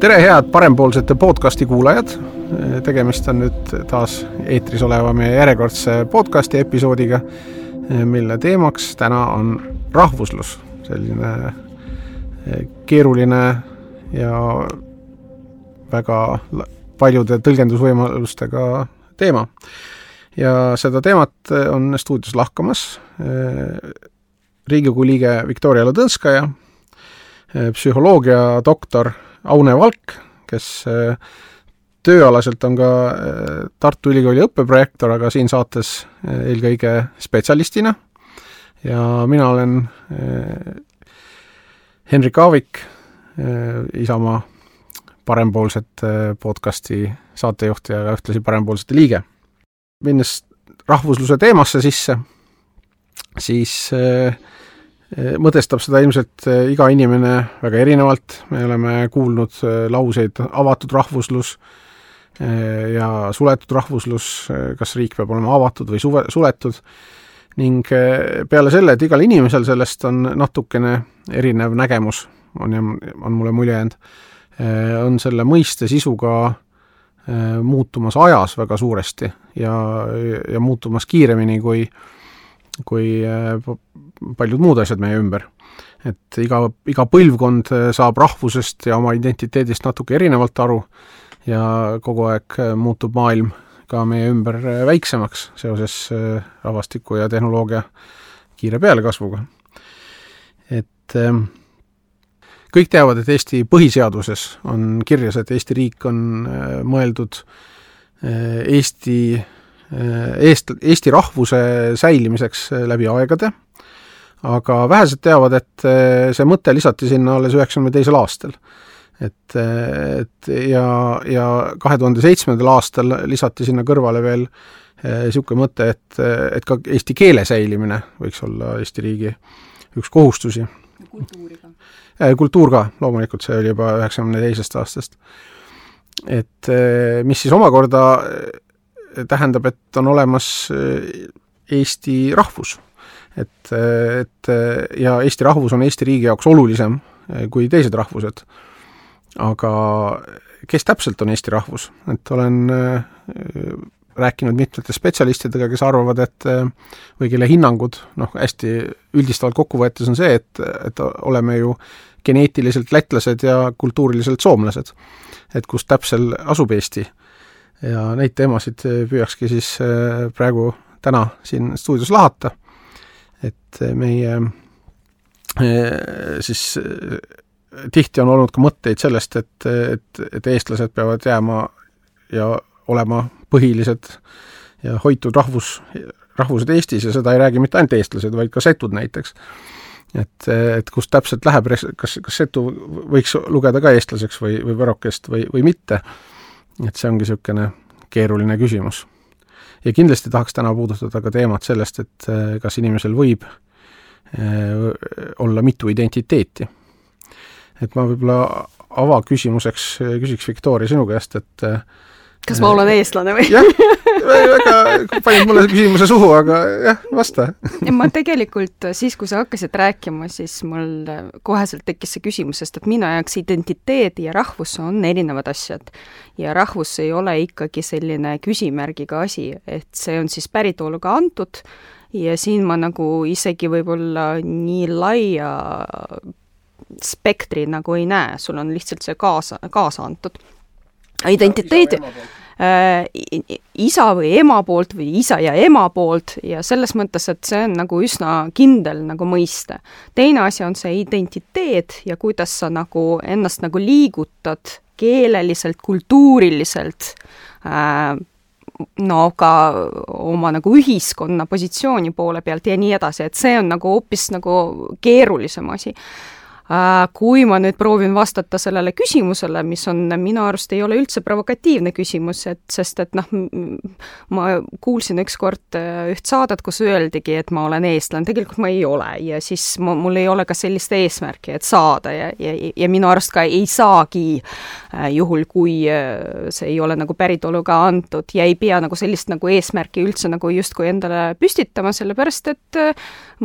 tere, head parempoolsete podcasti kuulajad. tegemist on nüüd taas eetris oleva meie järjekordse podcasti episoodiga, mille teemaks täna on rahvuslus, selline eh, keeruline ja väga paljude tõlgendusvõimalustega teema. ja seda teemat on stuudios lahkamas eh, Riigikogu liige Viktoria Ladõnskaja, eh, psühholoogia doktor Aune Valk, kes äh, tööalaselt on ka äh, Tartu Ülikooli õppeprojektor, aga siin saates äh, eelkõige spetsialistina ja mina olen Henrik Aavik, Isamaa parempoolset podcasti saatejuht ja ühtlasi parempoolsete liige. minnes rahvusluse teemasse sisse, siis äh, mõtestab seda ilmselt eh, iga inimene väga erinevalt, me oleme kuulnud eh, lauseid avatud rahvuslus eh, ja suletud rahvuslus, kas riik peab olema avatud või suve, suletud, ning peale selle, et igal inimesel sellest on natukene erinev nägemus, on, on mulle mulje jäänud, on selle mõiste sisuga muutumas ajas väga suuresti ja, ja muutumas kiiremini, kui kui paljud muud asjad meie ümber. et iga, iga põlvkond äh, saab rahvusest ja oma identiteedist natuke erinevalt aru ja kogu aeg äh, muutub maailm ka meie ümber äh, väiksemaks seoses rahvastiku ja tehnoloogia kiire pealekasvuga. et ähm, kõik teavad, et Eesti põhiseaduses on kirjas, et Eesti riik on mõeldud Eesti, eest, Eesti rahvuse säilimiseks läbi aegade aga vähesed teavad, et eh, see mõte lisati sinna alles üheksakümne teisel aastal. et, eh, et ja, ja kahe tuhande seitsmendal aastal lisati sinna kõrvale veel niisugune eh, mõte, et, et ka eesti keele säilimine võiks olla Eesti riigi üks kohustusi. kultuuri ka? kultuur ka, loomulikult, see oli juba üheksakümne teisest aastast. et mis siis omakorda tähendab, et on olemas Eesti rahvus et, et ja eesti rahvus on Eesti riigi jaoks olulisem kui teised rahvused. aga kes täpselt on eesti rahvus, et olen rääkinud mitmete spetsialistidega, kes arvavad, et või kelle hinnangud, noh, hästi üldistavalt kokku võetes on see, et, et oleme ju geneetiliselt lätlased ja kultuuriliselt soomlased. et kus täpsel asub Eesti. Ja neid teemasid püüakski siis praegu täna siin stuudios lahata et meie eh, siis eh, tihti on olnud ka mõtteid sellest, et, et, et eestlased peavad jääma ja olema põhilised ja hoitud rahvus, rahvused Eestis ja seda ei räägi mitte ainult eestlased, vaid ka setud näiteks. et, et kust täpselt läheb, kas, kas setu võiks lugeda ka eestlaseks või, või võrokest või, või mitte, et see ongi niisugune keeruline küsimus ja kindlasti tahaks täna puudutada ka teemat sellest, et äh, kas inimesel võib äh, olla mitu identiteeti. et ma võib-olla avaküsimuseks äh, küsiks Viktoria sinu käest, et kas ma olen eestlane või? jah, väga, panid mulle küsimuse suhu, aga jah, vasta. ma tegelikult siis, kui sa hakkasid rääkima, siis mul koheselt tekkis see küsimus, sest et minu jaoks identiteet ja rahvus on erinevad asjad. ja rahvus ei ole ikkagi selline küsimärgiga asi, et see on siis päritoluga antud ja siin ma nagu isegi võib-olla nii laia spektri nagu ei näe, sul on lihtsalt see kaasa, kaasa antud identiteedi äh, isa või ema poolt või isa ja ema poolt ja selles mõttes, et see on nagu üsna kindel nagu mõiste. teine asi on see identiteet ja kuidas sa nagu ennast nagu liigutad keeleliselt, kultuuriliselt äh,, no ka oma nagu ühiskonna positsiooni poole pealt ja nii edasi, et see on nagu hoopis nagu keerulisem asi kui ma nüüd proovin vastata sellele küsimusele, mis on minu arust ei ole üldse provokatiivne küsimus, et sest et noh, ma kuulsin ükskord äh, üht saadet, kus öeldigi, et ma olen eestlane, tegelikult ma ei ole ja siis ma, mul ei ole ka sellist eesmärki, et saada ja, ja, ja minu arust ka ei saagi äh, juhul, kui see ei ole nagu päritoluga antud ja ei pea nagu sellist nagu eesmärki üldse nagu justkui endale püstitama, sellepärast et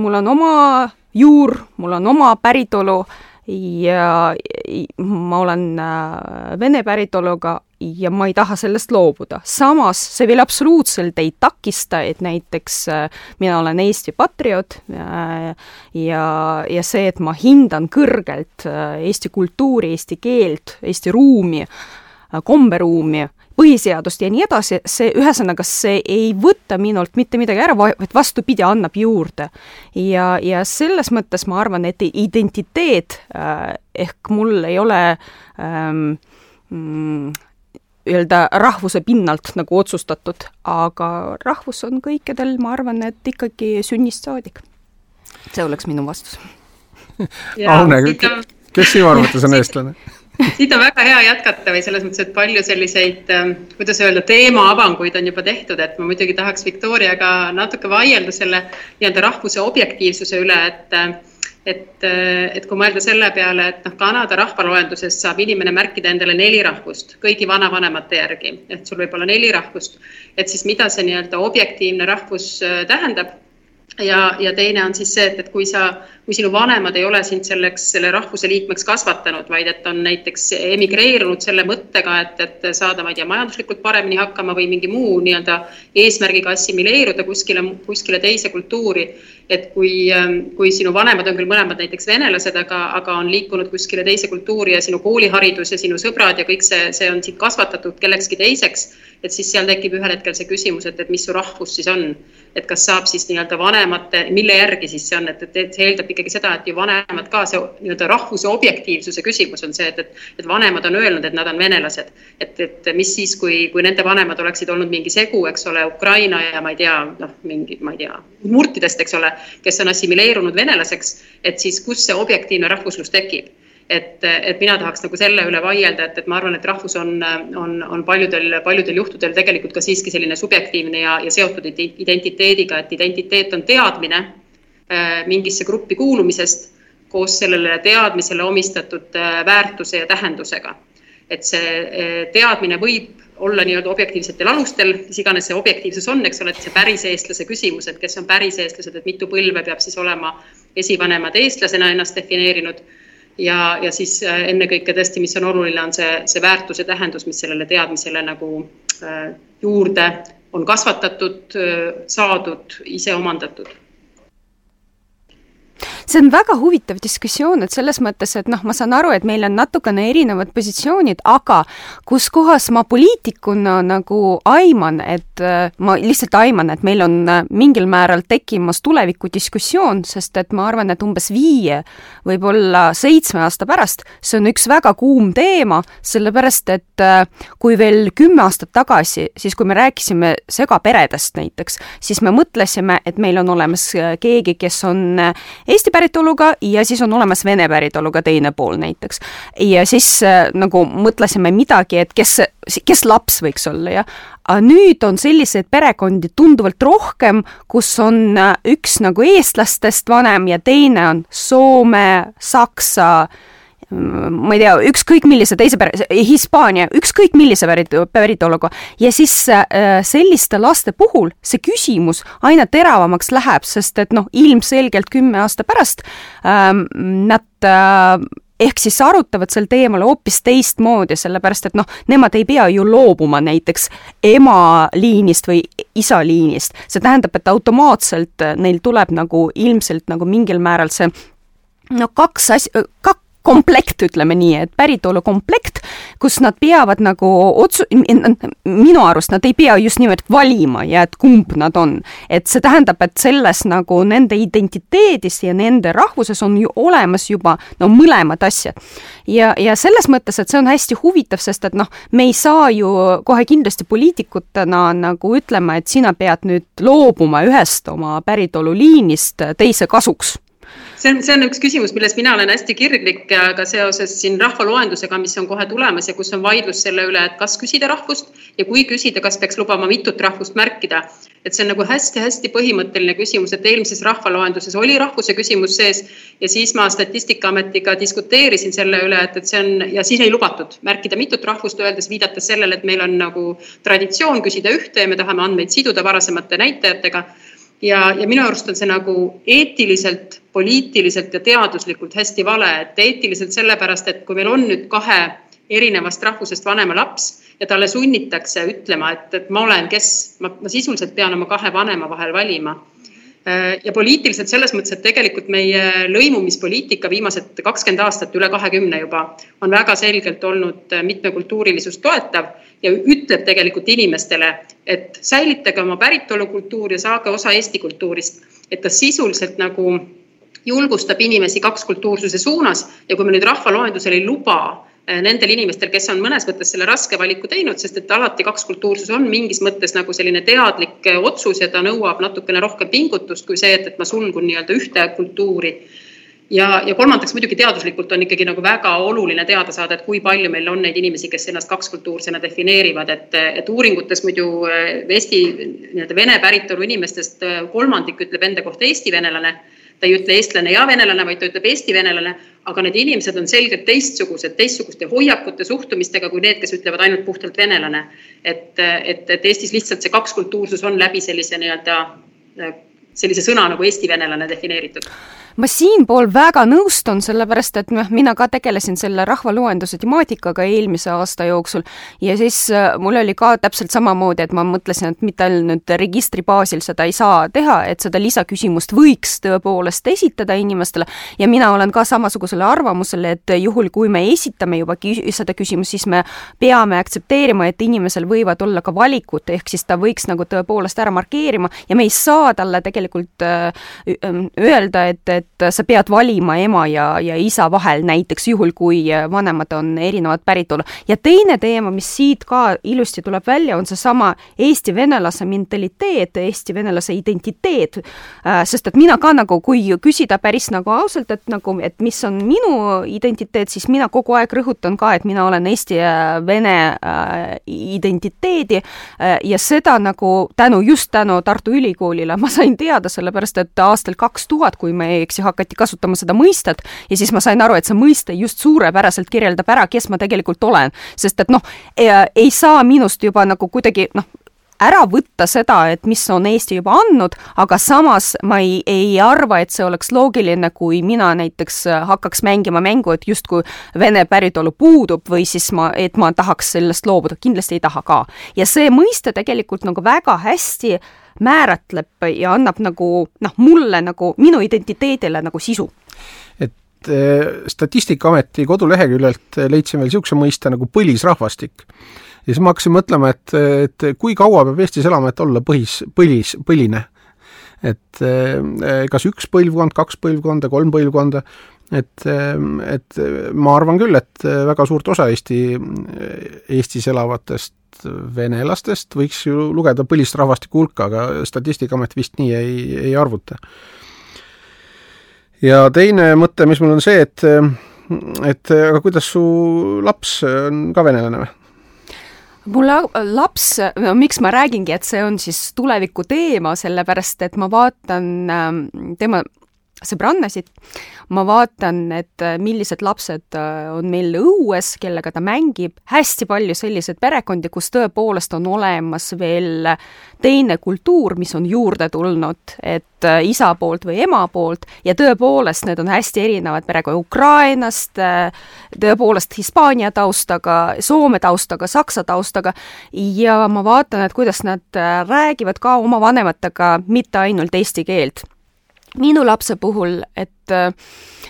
mul on oma juur, mul on oma päritolu ja ma olen äh, vene päritoluga ja ma ei taha sellest loobuda. samas see veel absoluutselt ei takista, et näiteks äh, mina olen Eesti patrioot äh, ja, ja see, et ma hindan kõrgelt Eesti kultuuri, eesti keelt, Eesti ruumi, komberuumi, põhiseadust ja nii edasi, see, ühesõnaga, see ei võta minult mitte midagi ära, vaid vastupidi, annab juurde. ja, ja selles mõttes ma arvan, et identiteet äh, ehk mul ei ole ähm, mm, öelda rahvuse pinnalt nagu otsustatud, aga rahvus on kõikidel, ma arvan, et ikkagi sünnist saadik. see oleks minu vastus. Aune, kes sinu arvates on eestlane? siit on väga hea jätkata või selles mõttes, et palju selliseid, ähm, kuidas öelda, teemaavanguid on juba tehtud, et ma muidugi tahaks Viktoriaga natuke vaielda selle nii-öelda rahvuse objektiivsuse üle, et äh, et, äh, et kui mõelda selle peale, et noh, Kanada rahvaloenduses saab inimene märkida endale neli rahvust kõigi vanavanemate järgi, et sul võib olla neli rahvust, et siis mida see nii-öelda objektiivne rahvus äh, tähendab ja, ja teine on siis see, et, et kui sa, kui sinu vanemad ei ole sind selleks, selle rahvuse liikmeks kasvatanud, vaid et on näiteks emigreerunud selle mõttega, et, et saada, ma ei tea, majanduslikult paremini hakkama või mingi muu nii-öelda eesmärgiga assimileeruda kuskile, kuskile teise kultuuri. Et kui, kui sinu vanemad on küll mõlemad näiteks venelased, aga, aga on liikunud kuskile teise kultuuri ja sinu kooliharidus ja sinu sõbrad ja kõik see, see on sind kasvatatud kellekski teiseks, et siis seal tekib ühel hetkel see küsimus, et, et mis su rahvus siis on et kas saab siis nii-öelda vanemate, mille järgi siis see on, et, et see eeldab ikkagi seda, et ju vanemad ka see nii-öelda rahvuse objektiivsuse küsimus on see, et, et, et vanemad on öelnud, et nad on venelased. et, et mis siis, kui, kui nende vanemad oleksid olnud mingi segu, eks ole, Ukraina ja ma ei tea, noh, mingid, ma ei tea, murtidest, eks ole, kes on assimileerunud venelaseks, et siis kus see objektiivne rahvuslus tekib et, et mina tahaks nagu selle üle vaielda, et, et ma arvan, et rahvus on, on, on paljudel, paljudel juhtudel tegelikult ka siiski selline subjektiivne ja, ja seotud identiteediga, et identiteet on teadmine äh, mingisse gruppi kuulumisest koos sellele teadmisele omistatud äh, väärtuse ja tähendusega. et see äh, teadmine võib olla nii-öelda objektiivsetel alustel, mis iganes see objektiivsus on, eks ole, et see päris eestlase küsimus, et kes on päris eestlased, et mitu põlve peab siis olema esivanemad eestlasena ennast defineerinud. Ja, ja siis äh, ennekõike tõesti, mis on oluline, on see, see väärtuse tähendus, mis sellele teadmisele nagu äh, juurde on kasvatatud, äh, saadud, ise omandatud see on väga huvitav diskussioon, et selles mõttes, et noh, ma saan aru, et meil on natukene erinevad positsioonid, aga kus kohas ma poliitikuna nagu aiman, et äh, ma lihtsalt aiman, et meil on äh, mingil määral tekkimas tulevikudiskussioon, sest et ma arvan, et umbes viie, võib-olla seitsme aasta pärast, see on üks väga kuum teema, sellepärast et äh, kui veel kümme aastat tagasi, siis kui me rääkisime segaperedest näiteks, siis me mõtlesime, et meil on olemas keegi, kes on Eesti päritoluga ja siis on olemas vene päritoluga teine pool näiteks. ja siis äh, nagu mõtlesime midagi, et kes, kes laps võiks olla ja aga nüüd on selliseid perekondi tunduvalt rohkem, kus on äh, üks nagu eestlastest vanem ja teine on Soome, Saksa ma ei tea, ükskõik millise teise pere, Hispaania, ükskõik millise pärit, päritoluga. ja siis äh, selliste laste puhul see küsimus aina teravamaks läheb, sest et noh, ilmselgelt kümme aasta pärast ähm, nad äh, ehk siis arutavad sel teemal hoopis teistmoodi, sellepärast et noh, nemad ei pea ju loobuma näiteks ema liinist või isa liinist. see tähendab, et automaatselt neil tuleb nagu ilmselt nagu mingil määral see no kaks asja, kaks komplekt, ütleme nii, et päritolu komplekt, kus nad peavad nagu otsu-, minu arust nad ei pea just nimelt valima ja et kumb nad on. et see tähendab, et selles nagu nende identiteedis ja nende rahvuses on ju olemas juba no mõlemad asjad. ja, ja selles mõttes, et see on hästi huvitav, sest et noh, me ei saa ju kohe kindlasti poliitikutena nagu ütlema, et sina pead nüüd loobuma ühest oma päritoluliinist teise kasuks see on, see on üks küsimus, milles mina olen hästi kirglik ka seoses siin rahvaloendusega, mis on kohe tulemas ja kus on vaidlus selle üle, et kas küsida rahvust ja kui küsida, kas peaks lubama mitut rahvust märkida. et see on nagu hästi-hästi põhimõtteline küsimus, et eelmises rahvaloenduses oli rahvuse küsimus sees ja siis ma Statistikaametiga diskuteerisin selle üle, et, et see on ja siis ei lubatud märkida mitut rahvust, öeldes, viidates sellele, et meil on nagu traditsioon küsida ühte ja me tahame andmeid siduda varasemate näitajatega ja, ja minu arust on see nagu eetiliselt, poliitiliselt ja teaduslikult hästi vale, et eetiliselt sellepärast, et kui meil on nüüd kahe erinevast rahvusest vanema laps ja talle sunnitakse ütlema, et, et ma olen kes, ma, sisuliselt pean oma kahe vanema vahel valima ja poliitiliselt selles mõttes, et tegelikult meie lõimumispoliitika viimased kakskümmend aastat, üle kahekümne juba, on väga selgelt olnud äh, mitmekultuurilisust toetav ja ütleb tegelikult inimestele, et säilitage oma päritolukultuur ja saage osa Eesti kultuurist. et ta sisuliselt nagu julgustab inimesi kakskultuursuse suunas ja kui me nüüd rahvaloendusel ei luba Äh, nendel inimestel, kes on mõnes mõttes selle raske valiku teinud, sest et alati kakskultuursus on mingis mõttes nagu selline teadlik äh, otsus ja ta nõuab natukene rohkem pingutust kui see, et, et ma sulgun nii-öelda ühte kultuuri. ja, ja kolmandaks muidugi teaduslikult on ikkagi nagu väga oluline teada saada, et kui palju meil on neid inimesi, kes ennast kakskultuursena defineerivad, et, et uuringutes muidu äh, Eesti nii-öelda vene päritolu inimestest kolmandik ütleb enda kohta eesti venelane ta ei ütle eestlane ja venelane, vaid ta ütleb eesti venelane, aga need inimesed on selgelt teistsugused, teistsuguste hoiakute, suhtumistega kui need, kes ütlevad ainult puhtalt venelane. et, et, et Eestis lihtsalt see kakskultuursus on läbi sellise nii-öelda sellise sõna nagu eesti venelane defineeritud ma siinpool väga nõustun, sellepärast et noh, mina ka tegelesin selle rahvaloenduse temaatikaga eelmise aasta jooksul. Ja siis äh, mul oli ka täpselt samamoodi, et ma mõtlesin, et mitte ainult registri baasil seda ei saa teha, et seda lisaküsimust võiks tõepoolest esitada inimestele. Ja mina olen ka samasugusele arvamusele, et juhul, kui me esitame juba seda küsimust, siis me peame aktsepteerima, et inimesel võivad olla ka valikud, ehk siis ta võiks nagu tõepoolest ära markeerima. Ja me ei saa talle tegelikult äh, öelda, et et sa pead valima ema ja, ja isa vahel näiteks juhul, kui vanemad on erinevat päritolu. ja teine teema, mis siit ka ilusti tuleb välja, on seesama eesti venelase mentaliteet, eesti venelase identiteet. Äh, sest et mina ka nagu, kui küsida päris nagu ausalt, et nagu, et mis on minu identiteet, siis mina kogu aeg rõhutan ka, et mina olen eesti ja vene äh, identiteedi äh, ja seda nagu tänu, just tänu Tartu Ülikoolile ma sain teada, sellepärast et aastal kaks tuhat, kui ma ei eks ju, hakati kasutama seda mõistet ja siis ma sain aru, et see mõiste just suurepäraselt kirjeldab ära, kes ma tegelikult olen. sest et noh, ei saa minust juba nagu kuidagi noh, ära võtta seda, et mis on Eesti juba andnud, aga samas ma ei, ei arva, et see oleks loogiline, kui mina näiteks hakkaks mängima mängu, et justkui vene päritolu puudub või siis ma, et ma tahaks sellest loobuda, kindlasti ei taha ka. ja see mõiste tegelikult nagu väga hästi määratleb ja annab nagu noh, mulle nagu minu identiteedile nagu sisu. et eh, Statistikaameti koduleheküljelt leidsin veel niisuguse mõiste nagu põlisrahvastik. Ja siis ma hakkasin mõtlema, et, et kui kaua peab Eestis elama, et olla põhis, põlis, põline. et eh, kas üks põlvkond, kaks põlvkonda, kolm põlvkonda, et, et ma arvan küll, et väga suurt osa Eesti, Eestis elavatest venelastest võiks ju lugeda põlist rahvastiku hulka, aga Statistikaamet vist nii ei, ei arvuta. ja teine mõte, mis mul on see, et et aga kuidas su laps on ka venelane või? Mul laps, no miks ma räägingi, et see on siis tuleviku teema, sellepärast et ma vaatan ähm, tema sõbrannasid, ma vaatan, et äh, millised lapsed äh, on meil õues, kellega ta mängib, hästi palju selliseid perekondi, kus tõepoolest on olemas veel teine kultuur, mis on juurde tulnud, et äh, isa poolt või ema poolt. Ja tõepoolest need on hästi erinevad. Perekonnad Ukrainast, tõepoolest Hispaania taustaga, Soome taustaga, Saksa taustaga. Ja ma vaatan, et kuidas nad räägivad ka oma vanematega mitte ainult eesti keelt minu lapse puhul, et äh,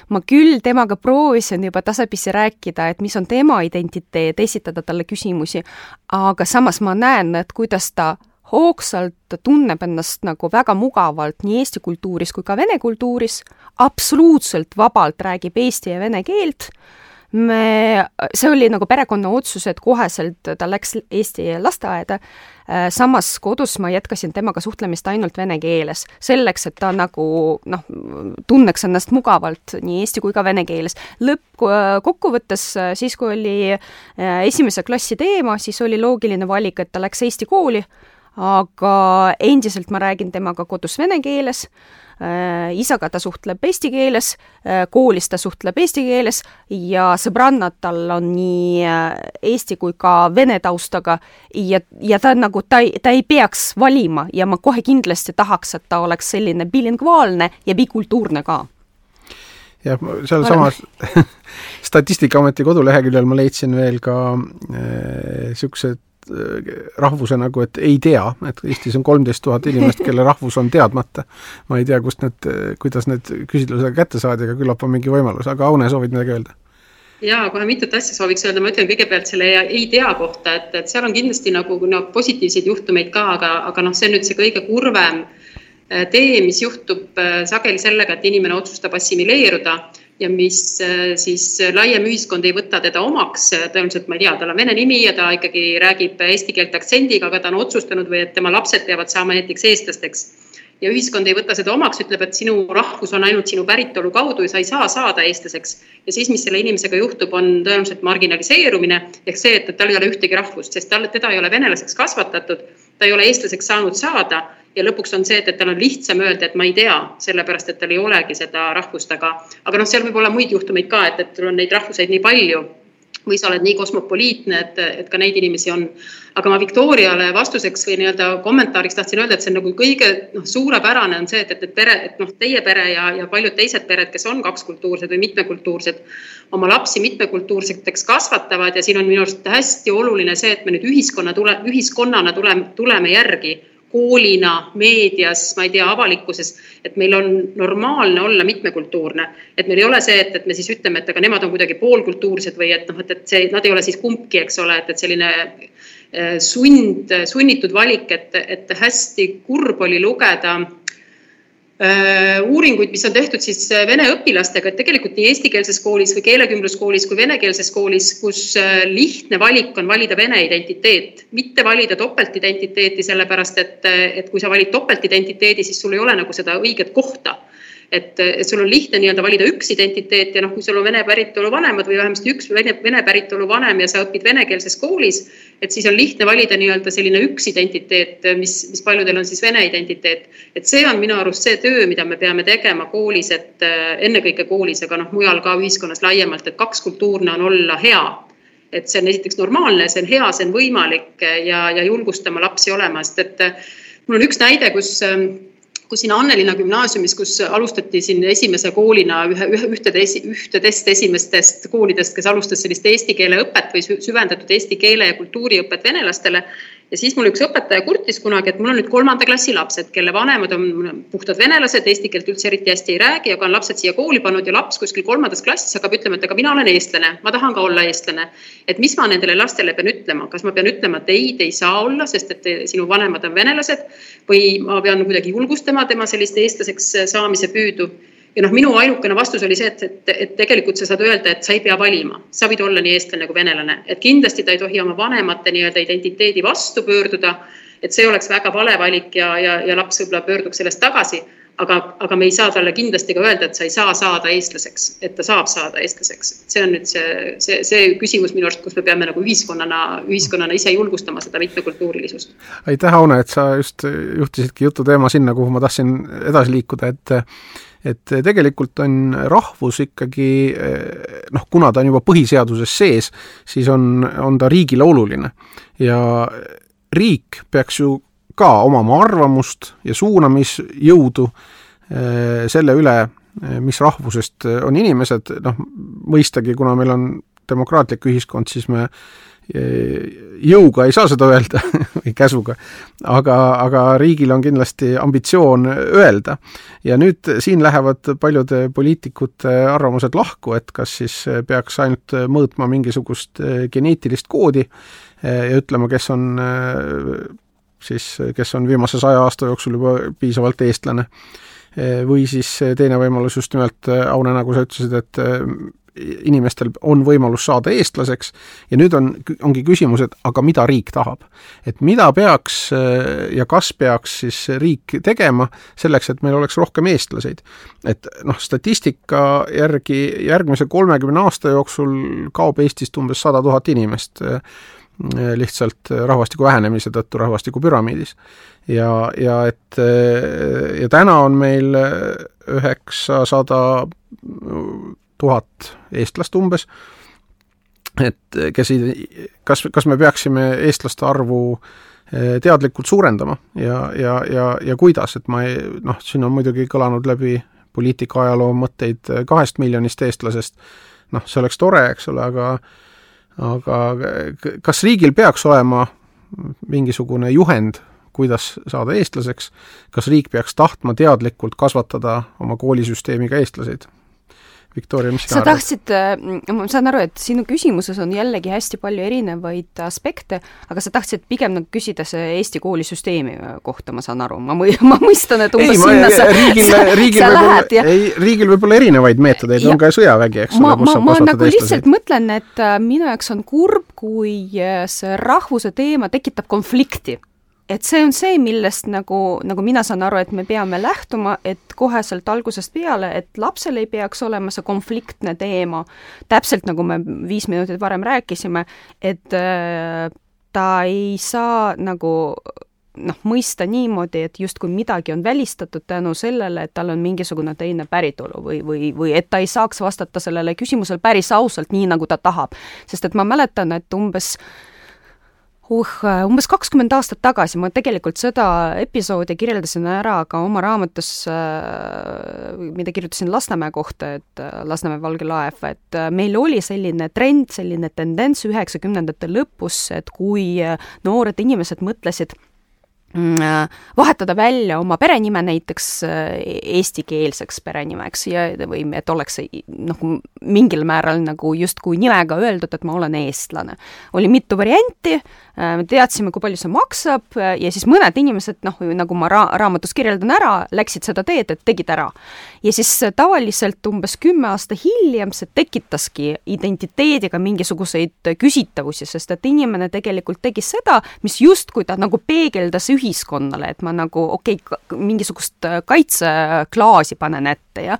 ma küll temaga proovisin juba tasapisi rääkida, et mis on tema identiteet, esitada talle küsimusi, aga samas ma näen, et kuidas ta hoogsalt tunneb ennast nagu väga mugavalt nii eesti kultuuris kui ka vene kultuuris, absoluutselt vabalt räägib eesti ja vene keelt, me, see oli nagu perekonna otsus, et koheselt ta läks eesti lasteaeda, Äh, samas kodus ma jätkasin temaga suhtlemist ainult vene keeles, selleks, et ta nagu noh, tunneks ennast mugavalt nii eesti kui ka vene keeles. lõppkokkuvõttes äh, siis, kui oli äh, esimese klassi teema, siis oli loogiline valik, et ta läks eesti kooli, aga endiselt ma räägin temaga kodus vene keeles. Äh, isaga ta suhtleb eesti keeles, äh, koolis ta suhtleb eesti keeles ja sõbrannad tal on nii äh, eesti kui ka vene taustaga ja, ja ta nagu, ta ei, ta ei peaks valima ja ma kohe kindlasti tahaks, et ta oleks selline bilingvaalne ja bikultuurne ka. Jah, sealsamas Statistikaameti koduleheküljel ma leidsin veel ka niisugused äh, rahvuse nagu, et ei tea, et Eestis on kolmteist tuhat inimest, kelle rahvus on teadmata. ma ei tea, kust need, kuidas need küsitlusega kätte saadi, aga küllap on mingi võimalus, aga Aune, soovid midagi öelda? jaa, kohe mitut asja sooviks öelda, ma ütlen kõigepealt selle ei tea kohta, et, et seal on kindlasti nagu no, positiivseid juhtumeid ka, aga, aga noh, see on nüüd see kõige kurvem äh, tee, mis juhtub äh, sageli sellega, et inimene otsustab assimileeruda ja mis äh, siis laiem ühiskond ei võta teda omaks, tõenäoliselt ma ei tea, tal on vene nimi ja ta ikkagi räägib eesti keelt aktsendiga, aga ta on otsustanud või et tema lapsed peavad saama näiteks eestlasteks. ja ühiskond ei võta seda omaks, ütleb, et sinu rahvus on ainult sinu päritolu kaudu ja sa ei saa saada eestlaseks. ja siis, mis selle inimesega juhtub, on tõenäoliselt marginaliseerumine ehk see, et tal ei ole ühtegi rahvust, sest tal, teda ei ole venelaseks kasvatatud, ta ei ole eestlaseks saanud saada ja lõpuks on see, et, et tal on lihtsam öelda, et ma ei tea, sellepärast et tal ei olegi seda rahvust, aga, aga noh, seal võib olla muid juhtumeid ka, et, et sul on neid rahvuseid nii palju või sa oled nii kosmopoliitne, et, et ka neid inimesi on. aga ma Victoriale vastuseks või nii-öelda kommentaariks tahtsin öelda, et see on nagu kõige noh, suurepärane on see, et, et, et pere, et noh, teie pere ja, ja paljud teised pered, kes on kakskultuursed või mitmekultuursed, oma lapsi mitmekultuurseteks kasvatavad ja siin on minu arust hästi oluline see, et me nüüd ühiskonna tule, ühiskonnana tuleme, tuleme järgi koolina, meedias, ma ei tea, avalikkuses, et meil on normaalne olla mitmekultuurne. et meil ei ole see, et, et me siis ütleme, et aga nemad on kuidagi poolkultuursed või et noh, et, et see, nad ei ole siis kumbki, eks ole, et, et selline eh, sund, sunnitud valik, et, et hästi kurb oli lugeda Äh, uuringuid, mis on tehtud siis äh, vene õpilastega, et tegelikult nii eestikeelses koolis või keelekümbluskoolis kui venekeelses koolis, kus äh, lihtne valik on valida vene identiteet, mitte valida topeltidentiteeti, sellepärast et, et kui sa valid topeltidentiteedi, siis sul ei ole nagu seda õiget kohta et, et sul on lihtne nii-öelda valida üks identiteet ja noh, kui sul on vene päritolu vanemad või vähemasti üks vene, vene päritolu vanem ja sa õpid venekeelses koolis, et siis on lihtne valida nii-öelda selline üks identiteet, mis, mis paljudel on siis vene identiteet. et see on minu arust see töö, mida me peame tegema koolis, et ennekõike koolis, aga noh, mujal ka ühiskonnas laiemalt, et kakskultuurne on olla hea et see on esiteks normaalne, see on hea, see on võimalik ja, ja julgustama lapsi olema, sest et mul on üks näide, kus kus siin Annelinna gümnaasiumis, kus alustati siin esimese koolina ühe, ühe, ühtedest, ühtedest esimestest koolidest, kes alustas sellist eesti keele õpet või süvendatud eesti keele ja kultuuriõpet venelastele ja siis mul üks õpetaja kurtis kunagi, et mul on nüüd kolmanda klassi lapsed, kelle vanemad on puhtad venelased, eesti keelt üldse eriti hästi ei räägi, aga on lapsed siia kooli pannud ja laps kuskil kolmandas klassis hakkab ütlema, et aga mina olen eestlane, ma tahan ka olla eestlane. et mis ma nendele lastele pean ütlema, kas ma pean ütlema, et ei, te ei saa olla, sest et te, sinu vanemad on venelased? Või ma pean kuidagi julgustama tema sellist eestlaseks saamise püüdu ja noh, minu ainukene vastus oli see, et, et, et tegelikult sa saad öelda, et sa ei pea valima, sa võid olla nii eestlane kui venelane, et kindlasti ta ei tohi oma vanemate nii-öelda identiteedi vastu pöörduda. et see oleks väga vale valik ja, ja, ja laps võib-olla pöörduks sellest tagasi. Aga, aga me ei saa talle kindlasti ka öelda, et sa ei saa saada eestlaseks, et ta saab saada eestlaseks. see on nüüd see, see, see küsimus minu arust, kus me peame nagu ühiskonnana, ühiskonnana ise julgustama seda mitmekultuurilisust. aitäh, Aune, et sa just juhtisidki jutu teema sinna, kuhu ma tahtsin edasi liikuda, et et tegelikult on rahvus ikkagi noh, kuna ta on juba põhiseaduses sees, siis on, on ta riigile oluline. ja riik peaks ju ka omama arvamust ja suunamisjõudu eh, selle üle, mis rahvusest on inimesed, noh mõistagi, kuna meil on demokraatlik ühiskond, siis me jõuga ei saa seda öelda või käsuga, aga, aga riigil on kindlasti ambitsioon öelda. ja nüüd siin lähevad paljude poliitikute arvamused lahku, et kas siis peaks ainult mõõtma mingisugust geneetilist koodi ja ütlema, kes on siis, kes on viimase saja aasta jooksul juba piisavalt eestlane. või siis teine võimalus just nimelt, Aune, nagu sa ütlesid, et inimestel on võimalus saada eestlaseks ja nüüd on, ongi küsimus, et aga mida riik tahab. et mida peaks äh, ja kas peaks siis riik tegema selleks, et meil oleks rohkem eestlaseid. et noh, statistika järgi järgmise kolmekümne aasta jooksul kaob Eestist umbes sada tuhat inimest lihtsalt rahvastiku vähenemise tõttu rahvastikupüramiidis. ja, ja et ja täna on meil üheksasada tuhat eestlast umbes, et kes kas, kas me peaksime eestlaste arvu teadlikult suurendama? Ja, ja, ja, ja kuidas, et ma ei, noh, siin on muidugi kõlanud läbi poliitika ajaloo mõtteid kahest miljonist eestlasest, noh, see oleks tore, eks ole, aga aga kas riigil peaks olema mingisugune juhend, kuidas saada eestlaseks, kas riik peaks tahtma teadlikult kasvatada oma koolisüsteemiga eestlaseid? Viktoria, mis sina sa tahtsid, äh, ma saan aru, et sinu küsimuses on jällegi hästi palju erinevaid aspekte, aga sa tahtsid pigem nagu küsida see Eesti koolisüsteemi kohta, ma saan aru, ma mõ-, ma mõistan, et umbes sinna ma, sa, riigil, riigil ja ei, riigil võib olla erinevaid meetodeid, on ka sõjavägi, eks ole, kus saab kasvatada nagu eestlasi. lihtsalt mõtlen, et äh, minu jaoks on kurb, kui äh, see rahvuse teema tekitab konflikti et see on see, millest nagu, nagu mina saan aru, et me peame lähtuma, et koheselt algusest peale, et lapsel ei peaks olema see konfliktne teema, täpselt nagu me viis minutit varem rääkisime, et äh, ta ei saa nagu noh, mõista niimoodi, et justkui midagi on välistatud tänu sellele, et tal on mingisugune teine päritolu või, või, või et ta ei saaks vastata sellele küsimusele päris ausalt, nii nagu ta tahab. sest et ma mäletan, et umbes äh, uh, umbes kakskümmend aastat tagasi ma tegelikult seda episoodi kirjeldasin ära ka oma raamatus, äh, mida kirjutasin Lasnamäe kohta, et äh, Lasnamäe valge laev, et äh, meil oli selline trend, selline tendents üheksakümnendate lõpus, et kui noored inimesed mõtlesid äh, vahetada välja oma perenime näiteks äh, eestikeelseks perenimeks ja, või et oleks noh, mingil määral nagu justkui nimega öeldud, et ma olen eestlane. oli mitu varianti, äh, me teadsime, kui palju see maksab ja siis mõned inimesed, noh, nagu ma ra-, raamatus kirjeldan ära, läksid seda teed, et tegid ära. ja siis tavaliselt umbes kümme aasta hiljem see tekitaski identiteediga mingisuguseid küsitavusi, sest et inimene tegelikult tegi seda, mis justkui ta nagu peegeldas ühiskonna ühiskonnale, et ma nagu okei okay,, mingisugust äh, kaitseklaasi panen ette, jah,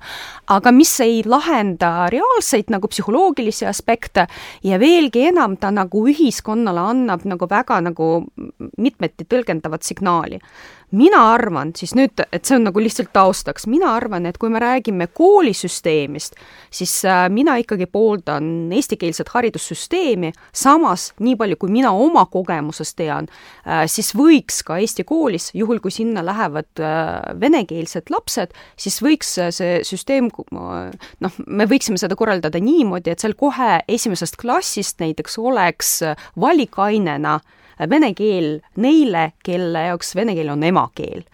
aga mis ei lahenda reaalseid nagu psühholoogilisi aspekte ja veelgi enam, ta nagu ühiskonnale annab nagu väga nagu mitmeti tõlgendavat signaali mina arvan siis nüüd, et see on nagu lihtsalt taustaks, mina arvan, et kui me räägime koolisüsteemist, siis äh, mina ikkagi pooldan eestikeelset haridussüsteemi, samas nii palju, kui mina oma kogemusest tean, äh, siis võiks ka Eesti koolis, juhul kui sinna lähevad äh, venekeelsed lapsed, siis võiks see süsteem, noh, me võiksime seda korraldada niimoodi, et seal kohe esimesest klassist näiteks oleks valikainena äh, vene keel neile, kelle jaoks vene keel on emakeel.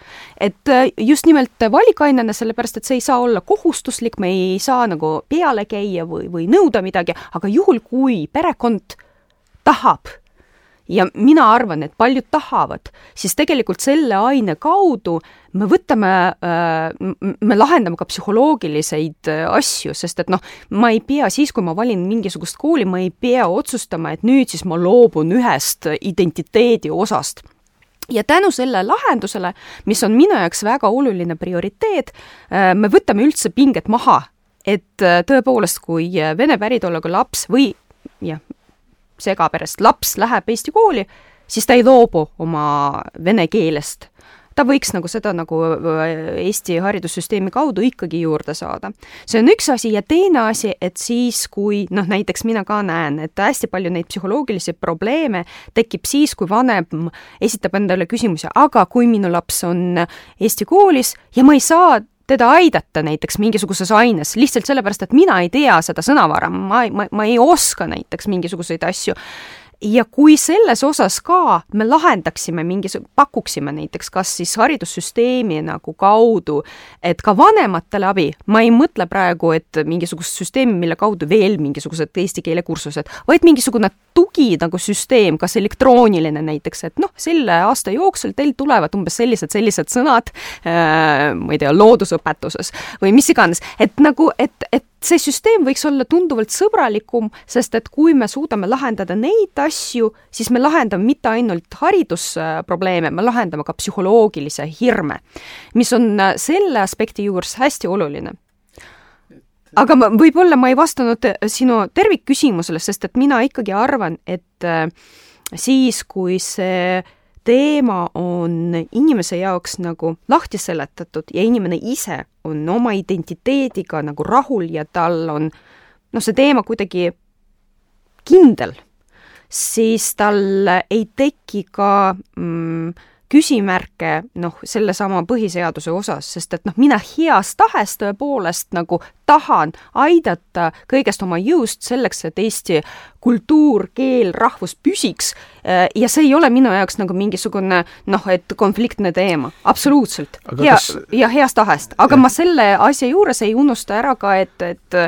et äh, just nimelt valikainena, sellepärast et see ei saa olla kohustuslik, me ei saa nagu peale käia või, või nõuda midagi, aga juhul, kui perekond tahab ja mina arvan, et paljud tahavad, siis tegelikult selle aine kaudu me võtame, äh, me lahendame ka psühholoogiliseid äh, asju, sest et noh, ma ei pea siis, kui ma valin mingisugust kooli, ma ei pea otsustama, et nüüd siis ma loobun ühest identiteedi osast. Ja tänu selle lahendusele, mis on minu jaoks väga oluline prioriteet, äh, me võtame üldse pinget maha, et tõepoolest, kui vene päritoluga laps või jah, segaperest laps läheb Eesti kooli, siis ta ei loobu oma vene keelest. ta võiks nagu seda nagu äh, Eesti haridussüsteemi kaudu ikkagi juurde saada. see on üks asi ja teine asi, et siis, kui noh, näiteks mina ka näen, et hästi palju neid psühholoogilisi probleeme tekib siis, kui vanem esitab endale küsimuse, aga kui minu laps on Eesti koolis ja ma ei saa teda aidata näiteks mingisuguses aines lihtsalt sellepärast, et mina ei tea seda sõnavara, ma, ma, ma ei oska näiteks mingisuguseid asju, ja kui selles osas ka me lahendaksime mingisuguse, pakuksime näiteks kas siis haridussüsteemi nagu kaudu, et ka vanematele abi, ma ei mõtle praegu, et mingisugust süsteemi, mille kaudu veel mingisugused eesti keele kursused, vaid mingisugune tugi nagu süsteem, kas elektrooniline näiteks, et noh, selle aasta jooksul teil tulevad umbes sellised, sellised sõnad äh,, ma ei tea, loodusõpetuses või mis iganes, et nagu, et, et see süsteem võiks olla tunduvalt sõbralikum, sest et kui me suudame lahendada neid asju, siis me lahendame mitte ainult haridusprobleeme, me lahendame ka psühholoogilise hirme, mis on äh, selle aspekti juures hästi oluline. aga ma, võib-olla ma ei vastanud äh, sinu tervikküsimusele, sest et mina ikkagi arvan, et äh, siis, kui see teema on inimese jaoks nagu lahti seletatud ja inimene ise on oma identiteediga nagu rahul ja tal on noh, see teema kuidagi kindel, siis tal ei teki ka mm, küsimärke noh, sellesama põhiseaduse osas, sest et noh, mina heas tahes tõepoolest nagu tahan aidata kõigest oma jõust selleks, et Eesti kultuur, keel, rahvus püsiks ja see ei ole minu jaoks nagu mingisugune noh, et konfliktne teema, absoluutselt. hea kas..., ja heast tahest, aga ja. ma selle asja juures ei unusta ära ka, et, et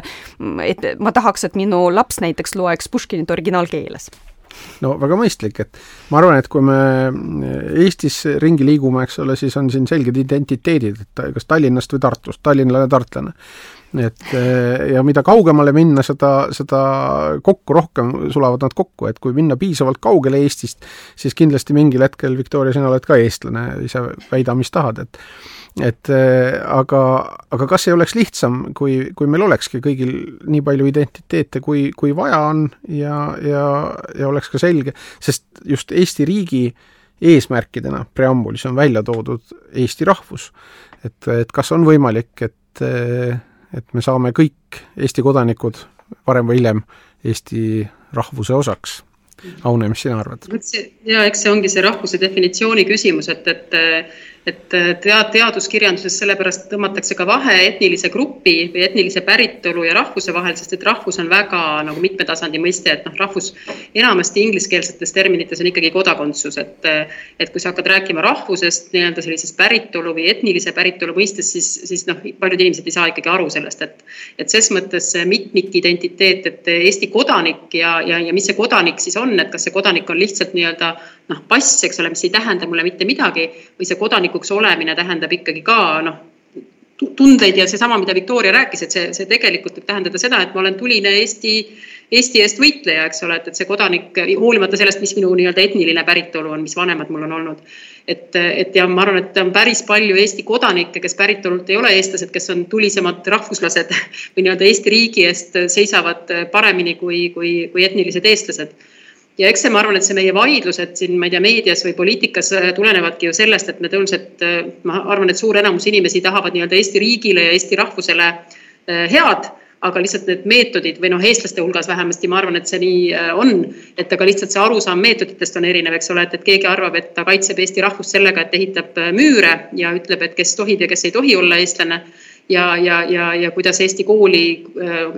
et ma tahaks, et minu laps näiteks loeks Puškinit originaalkeeles no väga mõistlik, et ma arvan, et kui me Eestis ringi liigume, eks ole, siis on siin selged identiteedid, et kas Tallinnast või Tartust, tallinlane, tartlane. Et ja mida kaugemale minna, seda, seda kokku rohkem sulavad nad kokku, et kui minna piisavalt kaugele Eestist, siis kindlasti mingil hetkel, Viktoria, sina oled ka eestlane, ise väida, mis tahad, et et äh, aga, aga kas ei oleks lihtsam, kui, kui meil olekski kõigil nii palju identiteete, kui, kui vaja on ja, ja, ja oleks ka selge, sest just Eesti riigi eesmärkidena preambulis on välja toodud Eesti rahvus. et, et kas on võimalik, et, et me saame kõik Eesti kodanikud varem või hiljem Eesti rahvuse osaks Aune, mis sina arvad? ja eks see ongi see rahvuse definitsiooni küsimus, et, et et äh, tea-, teaduskirjanduses sellepärast tõmmatakse ka vahe etnilise grupi või etnilise päritolu ja rahvuse vahel, sest et rahvus on väga nagu mitmetasandi mõiste, et noh, rahvus enamasti ingliskeelsetes terminites on ikkagi kodakondsus, et et kui sa hakkad rääkima rahvusest nii-öelda sellisest päritolu või etnilise päritolu mõistes, siis, siis noh, paljud inimesed ei saa ikkagi aru sellest, et et ses mõttes mitmikidentiteet, et Eesti kodanik ja, ja, ja mis see kodanik siis on, et kas see kodanik on lihtsalt nii-öelda noh, pass, eks ole, mis ei tähenda mulle mitte midagi või see kodanikuks olemine tähendab ikkagi ka noh, tundeid ja seesama, mida Viktoria rääkis, et see, see tegelikult võib tähendada seda, et ma olen tuline Eesti, Eesti eest võitleja, eks ole, et, et see kodanik, hoolimata sellest, mis minu nii-öelda etniline päritolu on, mis vanemad mul on olnud. et, et ja ma arvan, et on päris palju Eesti kodanikke, kes päritolult ei ole eestlased, kes on tulisemad rahvuslased või nii-öelda Eesti riigi eest seisavad paremini kui, kui, kui etnilised eestlased ja eks see, ma arvan, et see meie vaidlused siin, ma ei tea, meedias või poliitikas äh, tulenevadki ju sellest, et me tõenäoliselt, äh, ma arvan, et suur enamus inimesi tahavad nii-öelda Eesti riigile ja Eesti rahvusele äh, head, aga lihtsalt need meetodid või noh, eestlaste hulgas vähemasti ma arvan, et see nii on, et aga lihtsalt see arusaam meetoditest on erinev, eks ole, et, et keegi arvab, et ta kaitseb Eesti rahvust sellega, et ehitab müüre ja ütleb, et kes tohib ja kes ei tohi olla eestlane ja, ja, ja, ja kuidas Eesti kooli,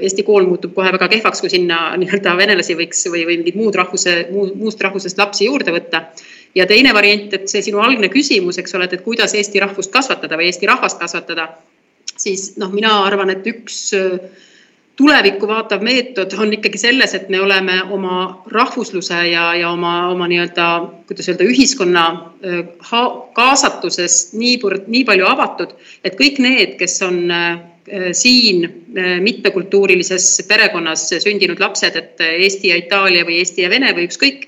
Eesti kool muutub kohe väga kehvaks, kui sinna nii-öelda venelasi võiks või, või mingid muud rahvuse, muust rahvusest lapsi juurde võtta. ja teine variant, et see sinu algne küsimus, eks ole, et kuidas Eesti rahvust kasvatada või Eesti rahvast kasvatada, siis noh, mina arvan, et üks äh, tulevikku vaatav meetod on ikkagi selles, et me oleme oma rahvusluse ja, ja oma, oma nii-öelda, kuidas öelda, ühiskonna kaasatusest niivõrd, nii palju avatud, et kõik need, kes on siin mitmekultuurilises perekonnas sündinud lapsed, et Eesti ja Itaalia või Eesti ja Vene või ükskõik,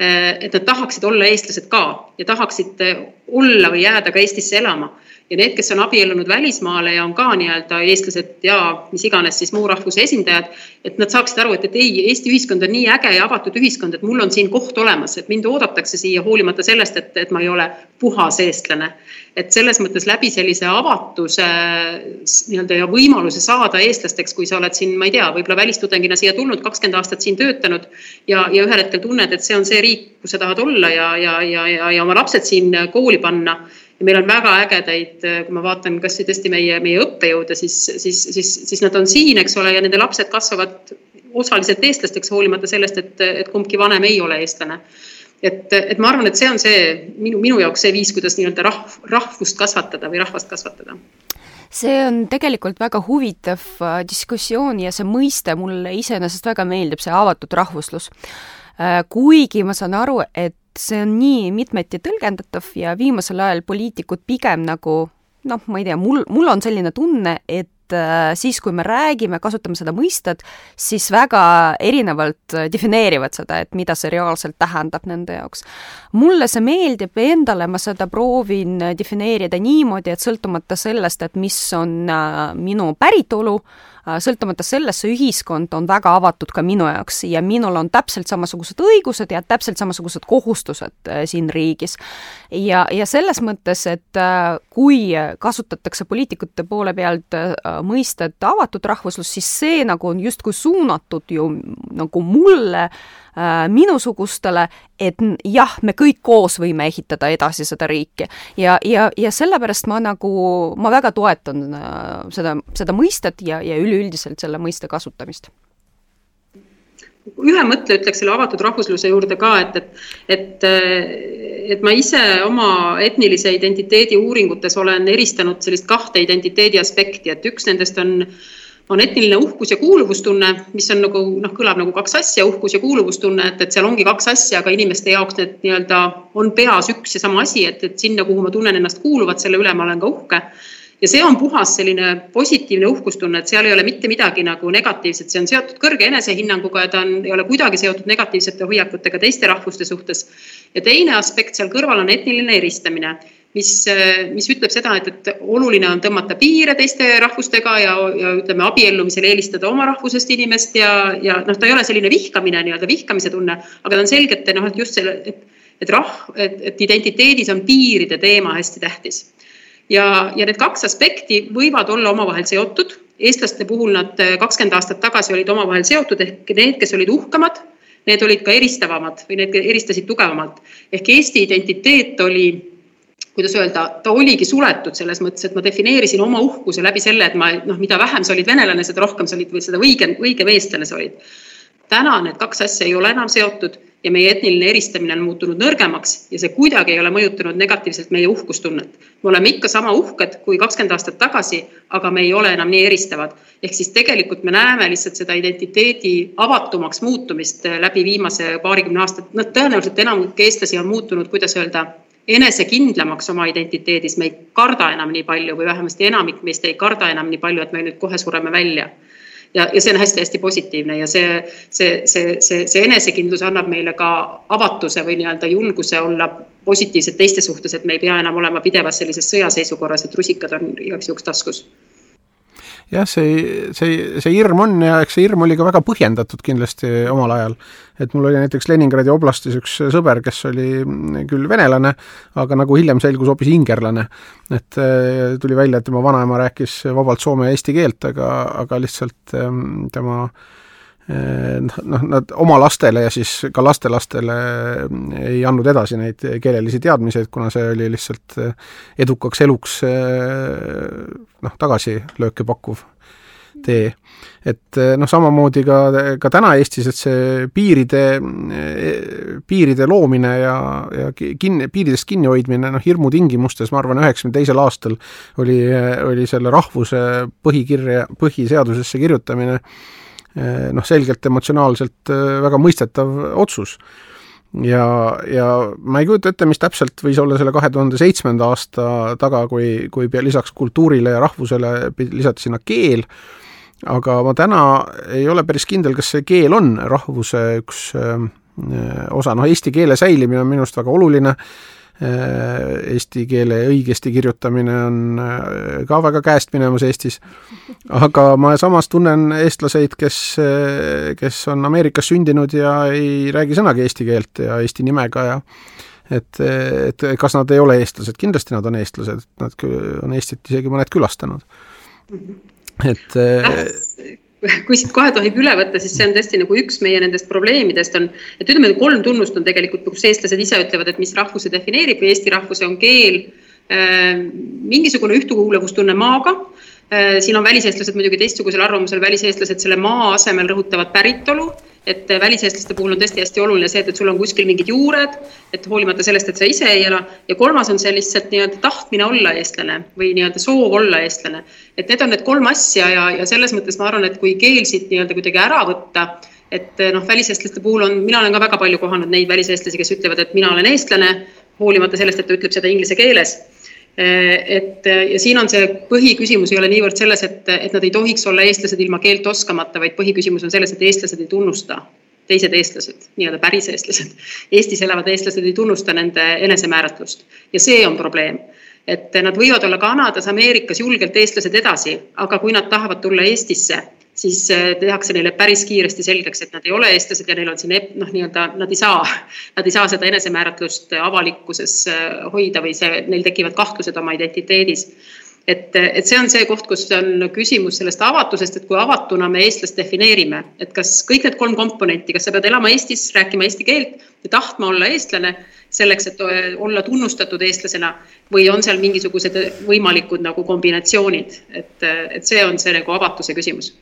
et nad tahaksid olla eestlased ka ja tahaksid olla või jääda ka Eestisse elama ja need, kes on abiellunud välismaale ja on ka nii-öelda eestlased ja mis iganes siis muu rahvuse esindajad, et nad saaksid aru, et, et ei, Eesti ühiskond on nii äge ja avatud ühiskond, et mul on siin koht olemas, et mind oodatakse siia hoolimata sellest, et, et ma ei ole puhas eestlane. et selles mõttes läbi sellise avatuse nii-öelda ja võimaluse saada eestlasteks, kui sa oled siin, ma ei tea, võib-olla välistudengina siia tulnud, kakskümmend aastat siin töötanud ja, ja ühel hetkel tunned, et see on see riik, kus sa tahad olla ja, ja, ja, ja, ja oma lapsed siin kooli panna ja meil on väga ägedaid, kui ma vaatan kasvõi tõesti meie, meie õppejõude, siis, siis, siis, siis nad on siin, eks ole, ja nende lapsed kasvavad osaliselt eestlasteks, hoolimata sellest, et, et kumbki vanem ei ole eestlane. et, et ma arvan, et see on see minu, minu jaoks see viis, kuidas nii-öelda rahv, rahvust kasvatada või rahvast kasvatada see on tegelikult väga huvitav äh, diskussioon ja see mõiste mulle iseenesest väga meeldib, see avatud rahvuslus. Äh, kuigi ma saan aru, et see on nii mitmeti tõlgendatav ja viimasel ajal poliitikud pigem nagu noh, ma ei tea, mul, mul on selline tunne, et äh, siis, kui me räägime, kasutame seda mõistet, siis väga erinevalt äh, defineerivad seda, et mida see reaalselt tähendab nende jaoks. mulle see meeldib, endale ma seda proovin defineerida niimoodi, et sõltumata sellest, et mis on minu päritolu, sõltumata sellest, see ühiskond on väga avatud ka minu jaoks ja minul on täpselt samasugused õigused ja täpselt samasugused kohustused siin riigis. ja, ja selles mõttes, et kui kasutatakse poliitikute poole pealt mõistet avatud rahvuslus, siis see nagu on justkui suunatud ju nagu mulle Äh, minusugustele, et jah, me kõik koos võime ehitada edasi seda riiki. ja, ja, ja sellepärast ma nagu, ma väga toetan äh, seda, seda mõistet ja, ja üleüldiselt selle mõiste kasutamist ühe mõtte ütleks selle avatud rahvusluse juurde ka, et, et, et, et ma ise oma etnilise identiteedi uuringutes olen eristanud sellist kahte identiteedi aspekti, et üks nendest on äh, on etniline uhkus ja kuuluvustunne, mis on nagu noh, kõlab nagu kaks asja, uhkus ja kuuluvustunne, et, et seal ongi kaks asja, aga inimeste jaoks need nii-öelda on peas üks ja sama asi, et, et sinna, kuhu ma tunnen ennast kuuluvat, selle üle ma olen ka uhke. ja see on puhas selline positiivne uhkustunne, et seal ei ole mitte midagi nagu negatiivset, see on seotud kõrge enesehinnanguga ja ta on, ei ole kuidagi seotud negatiivsete hoiakutega teiste rahvuste suhtes. ja teine aspekt seal kõrval on etniline eristamine mis, mis ütleb seda, et, et oluline on tõmmata piire teiste rahvustega ja, ja ütleme, abiellumisel eelistada oma rahvusest inimest ja, ja noh, ta ei ole selline vihkamine, nii-öelda vihkamise tunne, aga ta on selgelt noh, et just selle, et, et rah-, et, et identiteedis on piiride teema hästi tähtis. ja, ja need kaks aspekti võivad olla omavahel seotud, eestlaste puhul nad kakskümmend aastat tagasi olid omavahel seotud ehk need, kes olid uhkemad, need olid ka eristavamad või need eristasid tugevamalt. ehk Eesti identiteet oli kuidas öelda, ta oligi suletud selles mõttes, et ma defineerisin oma uhkuse läbi selle, et ma noh, mida vähem sa olid venelane, seda rohkem sa olid või seda õige, õige eestlane sa olid. täna need kaks asja ei ole enam seotud ja meie etniline eristamine on muutunud nõrgemaks ja see kuidagi ei ole mõjutanud negatiivselt meie uhkustunnet. me oleme ikka sama uhked kui kakskümmend aastat tagasi, aga me ei ole enam nii eristavad. ehk siis tegelikult me näeme lihtsalt seda identiteedi avatumaks muutumist läbi viimase paarikümne aasta, noh, tõenäoliselt enamik eestlasi on muutunud, kuidas öelda enesekindlamaks oma identiteedis, me ei karda enam nii palju või vähemasti enamik meist ei karda enam nii palju, et me nüüd kohe sureme välja. ja, ja see on hästi-hästi positiivne ja see, see, see, see, see enesekindlus annab meile ka avatuse või nii-öelda julguse olla positiivsed teiste suhtes, et me ei pea enam olema pidevas sellises sõjaseisukorras, et rusikad on igaks juhuks taskus jah, see, see, see hirm on ja eks see hirm oli ka väga põhjendatud kindlasti omal ajal. et mul oli näiteks Leningradi oblastis üks sõber, kes oli küll venelane, aga nagu hiljem selgus, hoopis ingerlane. et eh, tuli välja, et tema vanaema rääkis vabalt soome ja eesti keelt, aga, aga lihtsalt ehm, tema noh, nad oma lastele ja siis ka lastelastele ei andnud edasi neid keelelisi teadmisi, et kuna see oli lihtsalt edukaks eluks noh, tagasilööke pakkuv tee. et noh, samamoodi ka, ka täna Eestis, et see piiride, piiride loomine ja, ja kinni, piiridest kinnihoidmine noh, hirmutingimustes, ma arvan, üheksakümne teisel aastal oli, oli selle rahvuse põhikirja, põhiseadusesse kirjutamine noh, selgelt emotsionaalselt väga mõistetav otsus. Ja, ja ma ei kujuta ette, mis täpselt võis olla selle kahe tuhande seitsmenda aasta taga, kui, kui lisaks kultuurile ja rahvusele lisati sinna keel, aga ma täna ei ole päris kindel, kas see keel on rahvuse üks öö, osa, noh eesti keele säilimine on minu arust väga oluline, eesti keele õigesti kirjutamine on ka väga käest minemas Eestis, aga ma samas tunnen eestlaseid, kes, kes on Ameerikas sündinud ja ei räägi sõnagi eesti keelt ja eesti nimega ja et, et kas nad ei ole eestlased, kindlasti nad on eestlased, nad on Eestit isegi mõned külastanud. et kui siit kohe tohib üle võtta, siis see on tõesti nagu üks meie nendest probleemidest on, et ütleme, kolm tunnust on tegelikult, kus eestlased ise ütlevad, et mis rahvuse defineerib või Eesti rahvuse on keel, äh, mingisugune ühtekuuluvustunne maaga. Äh, siin on väliseestlased muidugi teistsugusel arvamusel, väliseestlased selle maa asemel rõhutavad päritolu, et väliseestlaste puhul on tõesti hästi oluline see, et, et sul on kuskil mingid juured, et hoolimata sellest, et sa ise ei ela, ja kolmas on see lihtsalt nii-öelda tahtmine olla eestlane või nii-öelda soov olla eestlane. et need on need kolm asja ja, ja selles mõttes ma arvan, et kui keel siit nii-öelda kuidagi ära võtta, et noh, väliseestlaste puhul on, mina olen ka väga palju kohanud neid väliseestlasi, kes ütlevad, et mina olen eestlane, hoolimata sellest, et ta ütleb seda inglise keeles et ja siin on see põhiküsimus ei ole niivõrd selles, et, et nad ei tohiks olla eestlased ilma keelt oskamata, vaid põhiküsimus on selles, et eestlased ei tunnusta teised eestlased, nii-öelda päris eestlased. Eestis elavad eestlased ei tunnusta nende enesemääratlust ja see on probleem. et nad võivad olla Kanadas, Ameerikas julgelt eestlased edasi, aga kui nad tahavad tulla Eestisse, siis äh, tehakse neile päris kiiresti selgeks, et nad ei ole eestlased ja neil on siin noh, nii-öelda nad ei saa, nad ei saa seda enesemääratlust avalikkuses äh, hoida või see, neil tekivad kahtlused oma identiteedis. Et, et see on see koht, kus on küsimus sellest avatusest, et kui avatuna me eestlast defineerime, et kas kõik need kolm komponenti, kas sa pead elama Eestis, rääkima eesti keelt ja tahtma olla eestlane selleks, et olla tunnustatud eestlasena või on seal mingisugused võimalikud nagu kombinatsioonid, et, et see on see nagu avatuse küsimus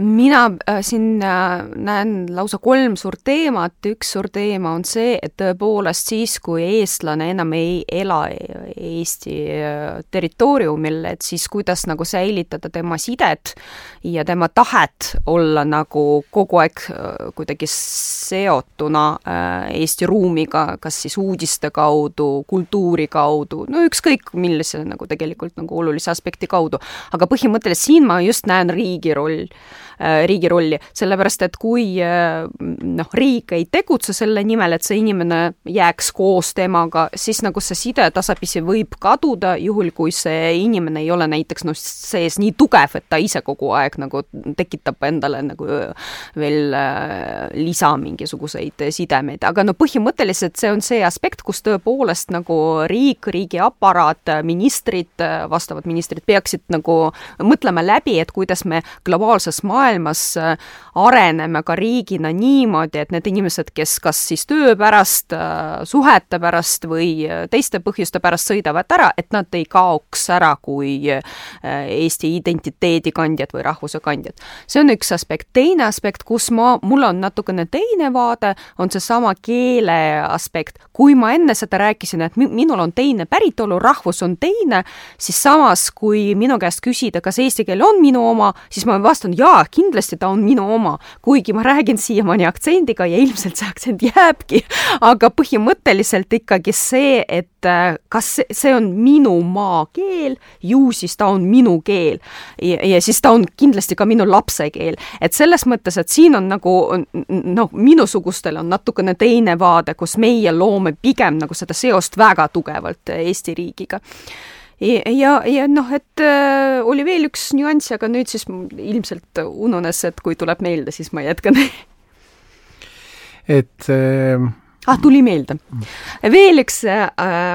mina äh, siin äh, näen lausa kolm suurt teemat, üks suur teema on see, et tõepoolest siis, kui eestlane enam ei ela Eesti äh, territooriumil, et siis kuidas nagu säilitada tema sidet ja tema tahet olla nagu kogu aeg kuidagi seotuna Eesti ruumiga, kas siis uudiste kaudu, kultuuri kaudu, no ükskõik millise nagu tegelikult nagu olulise aspekti kaudu. aga põhimõtteliselt siin ma just näen riigi roll Äh, riigi rolli, sellepärast et kui äh, noh, riik ei tegutse selle nimel, et see inimene jääks koos temaga, siis nagu see side tasapisi võib kaduda, juhul kui see inimene ei ole näiteks noh, sees nii tugev, et ta ise kogu aeg nagu tekitab endale nagu veel äh, lisa mingisuguseid sidemeid, aga no põhimõtteliselt see on see aspekt, kus tõepoolest nagu riik, riigiaparaat, ministrid, vastavad ministrid peaksid nagu mõtlema läbi, et kuidas me globaalses maailmas maailmas äh, areneme ka riigina niimoodi, et need inimesed, kes kas siis töö pärast, äh, suhete pärast või äh, teiste põhjuste pärast sõidavad ära, et nad ei kaoks ära kui Eesti identiteedi kandjad või rahvuse kandjad. see on üks aspekt. teine aspekt, kus ma, mul on natukene teine vaade, on seesama keele aspekt. kui ma enne seda rääkisin, et minul on teine päritolu, rahvus on teine, siis samas, kui minu käest küsida, kas eesti keel on minu oma, siis ma vastan jaa, kindlasti ta on minu oma, kuigi ma räägin siiamaani aktsendiga ja ilmselt see aktsent jääbki, aga põhimõtteliselt ikkagi see, et äh, kas see on minu maakeel, ju siis ta on minu keel. ja siis ta on kindlasti ka minu lapse keel, et selles mõttes, et siin on nagu noh, minusugustel on natukene teine vaade, kus meie loome pigem nagu seda seost väga tugevalt Eesti riigiga ja, ja noh, et äh, oli veel üks nüanss, aga nüüd siis ilmselt ununes, et kui tuleb meelde, siis ma jätkan et äh ah, tuli meelde. veel üks äh,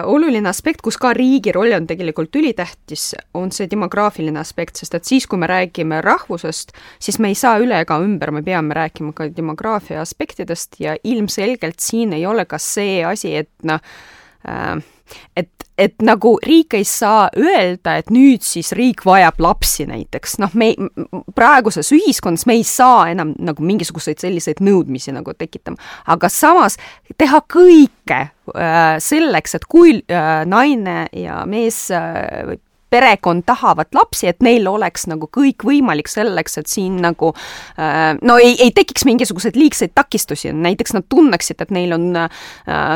oluline aspekt, kus ka riigi roll on tegelikult ülitähtis, on see demograafiline aspekt, sest et siis, kui me räägime rahvusest, siis me ei saa üle ega ümber, me peame rääkima ka demograafia aspektidest ja ilmselgelt siin ei ole ka see asi, et noh äh,, et et nagu riik ei saa öelda, et nüüd siis riik vajab lapsi näiteks, noh, me praeguses ühiskonnas me ei saa enam nagu mingisuguseid selliseid nõudmisi nagu tekitama, aga samas teha kõike äh, selleks, et kui äh, naine ja mees äh, perekond tahavad lapsi, et neil oleks nagu kõik võimalik selleks, et siin nagu äh, no ei, ei tekiks mingisuguseid liigseid takistusi, näiteks nad tunneksid, et neil on äh,